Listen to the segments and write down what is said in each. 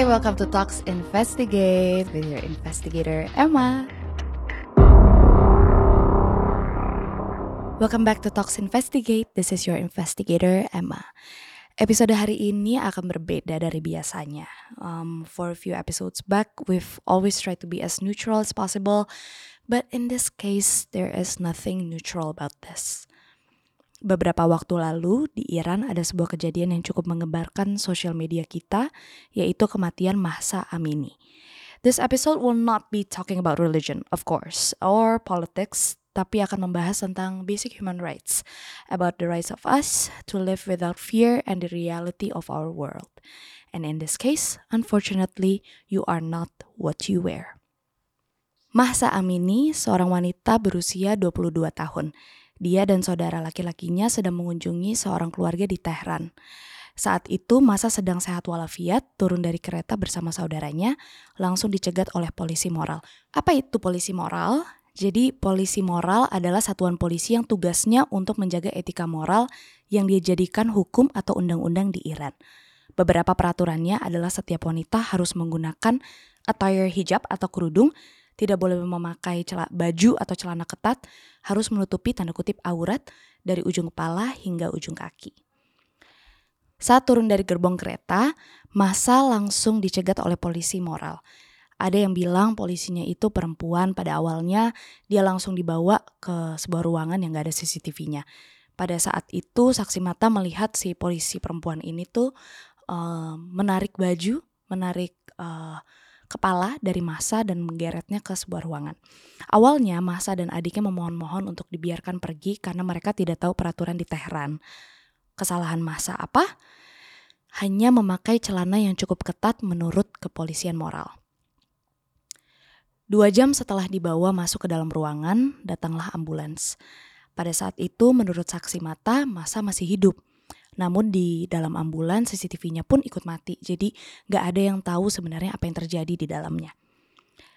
Hi, welcome to Talks Investigate with your investigator Emma. Welcome back to Talks Investigate. This is your investigator Emma. Episode hari ini akan berbeda dari biasanya. Um, for a few episodes back, we've always tried to be as neutral as possible, but in this case, there is nothing neutral about this. Beberapa waktu lalu di Iran ada sebuah kejadian yang cukup mengembarkan sosial media kita, yaitu kematian Mahsa Amini. This episode will not be talking about religion, of course, or politics, tapi akan membahas tentang basic human rights, about the rights of us to live without fear and the reality of our world. And in this case, unfortunately, you are not what you wear. Mahsa Amini, seorang wanita berusia 22 tahun. Dia dan saudara laki-lakinya sedang mengunjungi seorang keluarga di Tehran. Saat itu Masa sedang sehat walafiat, turun dari kereta bersama saudaranya, langsung dicegat oleh polisi moral. Apa itu polisi moral? Jadi polisi moral adalah satuan polisi yang tugasnya untuk menjaga etika moral yang dijadikan hukum atau undang-undang di Iran. Beberapa peraturannya adalah setiap wanita harus menggunakan attire hijab atau kerudung, tidak boleh memakai baju atau celana ketat, harus menutupi tanda kutip aurat dari ujung kepala hingga ujung kaki. Saat turun dari gerbong kereta, masa langsung dicegat oleh polisi moral. Ada yang bilang polisinya itu perempuan pada awalnya dia langsung dibawa ke sebuah ruangan yang gak ada CCTV-nya. Pada saat itu saksi mata melihat si polisi perempuan ini tuh uh, menarik baju, menarik uh, kepala dari masa dan menggeretnya ke sebuah ruangan. Awalnya masa dan adiknya memohon-mohon untuk dibiarkan pergi karena mereka tidak tahu peraturan di Teheran. Kesalahan masa apa? Hanya memakai celana yang cukup ketat menurut kepolisian moral. Dua jam setelah dibawa masuk ke dalam ruangan, datanglah ambulans. Pada saat itu, menurut saksi mata, Masa masih hidup. Namun di dalam ambulans, CCTV-nya pun ikut mati. Jadi gak ada yang tahu sebenarnya apa yang terjadi di dalamnya.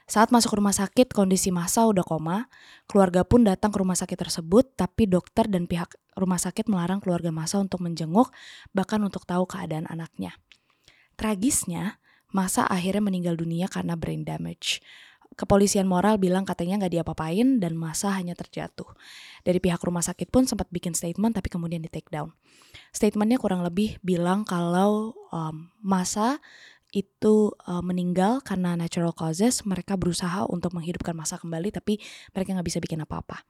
Saat masuk rumah sakit, kondisi Masa udah koma. Keluarga pun datang ke rumah sakit tersebut, tapi dokter dan pihak rumah sakit melarang keluarga Masa untuk menjenguk, bahkan untuk tahu keadaan anaknya. Tragisnya, Masa akhirnya meninggal dunia karena brain damage kepolisian moral bilang katanya nggak diapa-apain dan masa hanya terjatuh. Dari pihak rumah sakit pun sempat bikin statement tapi kemudian di take down. Statementnya kurang lebih bilang kalau um, masa itu uh, meninggal karena natural causes, mereka berusaha untuk menghidupkan masa kembali tapi mereka nggak bisa bikin apa-apa.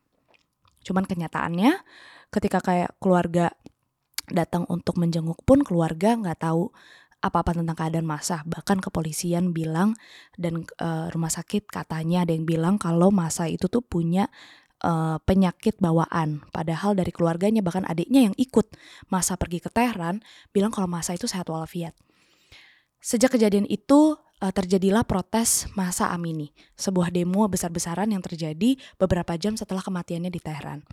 Cuman kenyataannya ketika kayak keluarga datang untuk menjenguk pun keluarga nggak tahu apa-apa tentang keadaan masa. Bahkan kepolisian bilang dan uh, rumah sakit katanya ada yang bilang kalau masa itu tuh punya uh, penyakit bawaan. Padahal dari keluarganya bahkan adiknya yang ikut masa pergi ke Tehran bilang kalau masa itu sehat walafiat. Sejak kejadian itu uh, terjadilah protes masa Amini, sebuah demo besar-besaran yang terjadi beberapa jam setelah kematiannya di Tehran.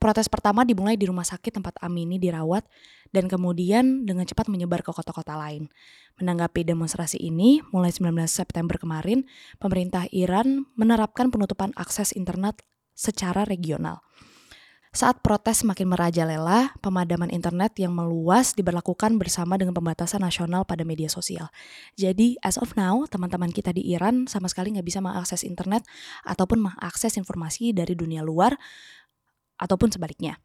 Protes pertama dimulai di rumah sakit tempat Amini dirawat dan kemudian dengan cepat menyebar ke kota-kota lain. Menanggapi demonstrasi ini, mulai 19 September kemarin, pemerintah Iran menerapkan penutupan akses internet secara regional. Saat protes semakin merajalela, pemadaman internet yang meluas diberlakukan bersama dengan pembatasan nasional pada media sosial. Jadi, as of now, teman-teman kita di Iran sama sekali nggak bisa mengakses internet ataupun mengakses informasi dari dunia luar ataupun sebaliknya.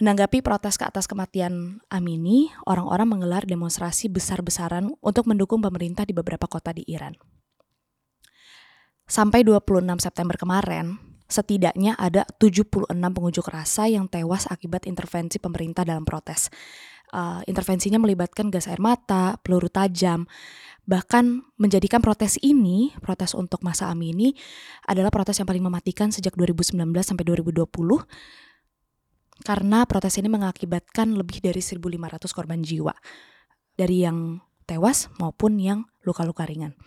Menanggapi protes ke atas kematian Amini, orang-orang menggelar demonstrasi besar-besaran untuk mendukung pemerintah di beberapa kota di Iran. Sampai 26 September kemarin, setidaknya ada 76 pengunjuk rasa yang tewas akibat intervensi pemerintah dalam protes. Uh, intervensinya melibatkan gas air mata, peluru tajam, bahkan menjadikan protes ini, protes untuk masa Amini, adalah protes yang paling mematikan sejak 2019 sampai 2020 karena protes ini mengakibatkan lebih dari 1.500 korban jiwa dari yang tewas maupun yang luka-luka ringan.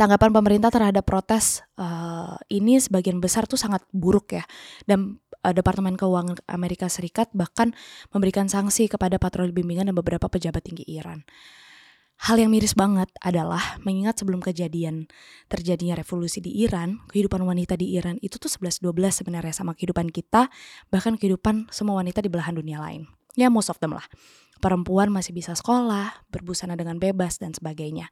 Tanggapan pemerintah terhadap protes uh, ini sebagian besar tuh sangat buruk ya dan uh, Departemen Keuangan Amerika Serikat bahkan memberikan sanksi kepada patroli bimbingan dan beberapa pejabat tinggi Iran. Hal yang miris banget adalah mengingat sebelum kejadian terjadinya revolusi di Iran, kehidupan wanita di Iran itu tuh 11-12 sebenarnya sama kehidupan kita, bahkan kehidupan semua wanita di belahan dunia lain. Ya most of them lah. Perempuan masih bisa sekolah, berbusana dengan bebas dan sebagainya.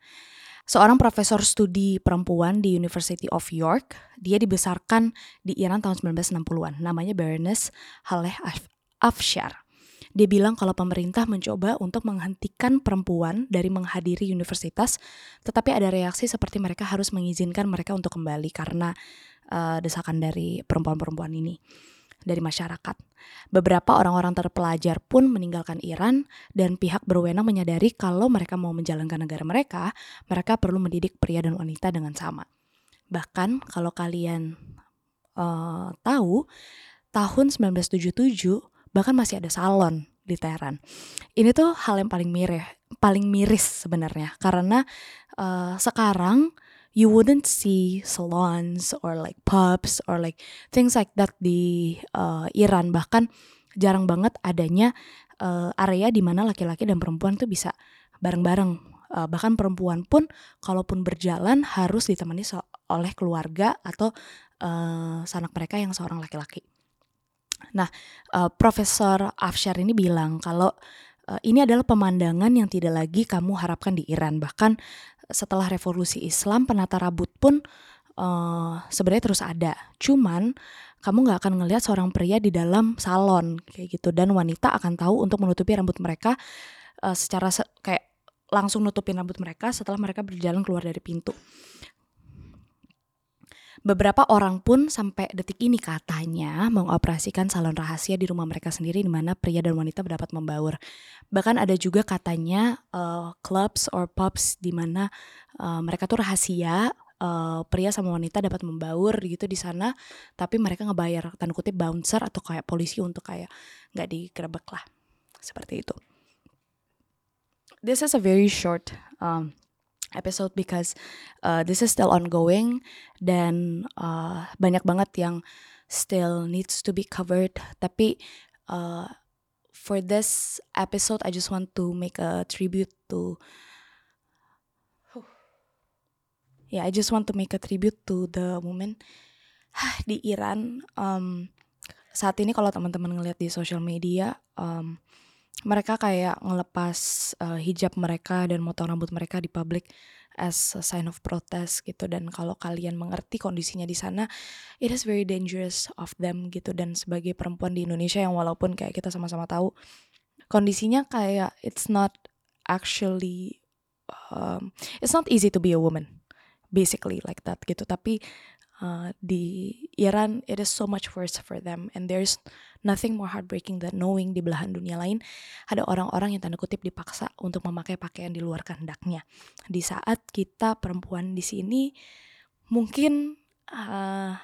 Seorang profesor studi perempuan di University of York, dia dibesarkan di Iran tahun 1960-an. Namanya Baroness Haleh Afshar. Dia bilang kalau pemerintah mencoba untuk menghentikan perempuan dari menghadiri universitas, tetapi ada reaksi seperti mereka harus mengizinkan mereka untuk kembali karena uh, desakan dari perempuan-perempuan ini dari masyarakat. Beberapa orang-orang terpelajar pun meninggalkan Iran dan pihak berwenang menyadari kalau mereka mau menjalankan negara mereka, mereka perlu mendidik pria dan wanita dengan sama. Bahkan kalau kalian uh, tahu, tahun 1977 bahkan masih ada salon di Teheran. Ini tuh hal yang paling miris, paling miris sebenarnya karena uh, sekarang you wouldn't see salons or like pubs or like things like that di uh, Iran bahkan jarang banget adanya uh, area di mana laki-laki dan perempuan tuh bisa bareng-bareng uh, bahkan perempuan pun kalaupun berjalan harus ditemani so oleh keluarga atau uh, sanak mereka yang seorang laki-laki. Nah, uh, Profesor Afshar ini bilang kalau uh, ini adalah pemandangan yang tidak lagi kamu harapkan di Iran. Bahkan setelah revolusi Islam penata rambut pun uh, sebenarnya terus ada. Cuman kamu nggak akan ngelihat seorang pria di dalam salon kayak gitu dan wanita akan tahu untuk menutupi rambut mereka uh, secara se kayak langsung nutupin rambut mereka setelah mereka berjalan keluar dari pintu. Beberapa orang pun sampai detik ini katanya mengoperasikan salon rahasia di rumah mereka sendiri di mana pria dan wanita dapat membaur. Bahkan ada juga katanya uh, clubs or pubs di mana uh, mereka tuh rahasia uh, pria sama wanita dapat membaur gitu di sana tapi mereka ngebayar tanda kutip bouncer atau kayak polisi untuk kayak nggak digerebek lah seperti itu. This is a very short um, episode because uh, this is still ongoing dan uh, banyak banget yang still needs to be covered. Tapi uh, for this episode I just want to make a tribute to yeah I just want to make a tribute to the woman di Iran. Um, saat ini kalau teman-teman ngeliat di social media um, mereka kayak ngelepas uh, hijab mereka dan motong rambut mereka di publik as a sign of protest gitu. Dan kalau kalian mengerti kondisinya di sana it is very dangerous of them gitu. Dan sebagai perempuan di Indonesia yang walaupun kayak kita sama-sama tahu kondisinya kayak it's not actually um, it's not easy to be a woman basically like that gitu. Tapi uh, di Iran it is so much worse for them and there's nothing more heartbreaking than knowing di belahan dunia lain ada orang-orang yang tanda kutip dipaksa untuk memakai pakaian di luar kehendaknya di saat kita perempuan di sini mungkin uh,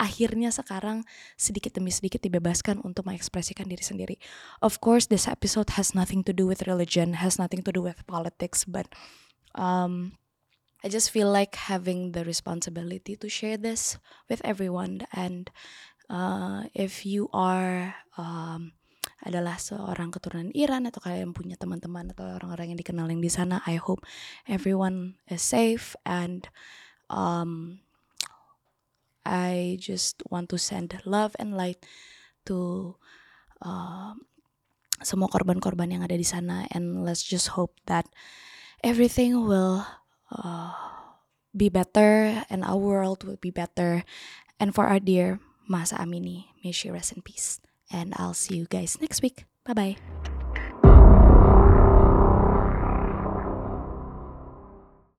akhirnya sekarang sedikit demi sedikit dibebaskan untuk mengekspresikan diri sendiri. Of course, this episode has nothing to do with religion, has nothing to do with politics, but um, I just feel like having the responsibility to share this with everyone. And uh, if you are um, adalah seorang keturunan Iran atau kalian punya teman-teman atau orang-orang yang dikenal yang di sana, I hope everyone is safe and um, I just want to send love and light to uh, semua korban-korban yang ada di sana and let's just hope that everything will uh, be better and our world will be better. And for our dear Masa Amini, may she rest in peace. And I'll see you guys next week. Bye bye.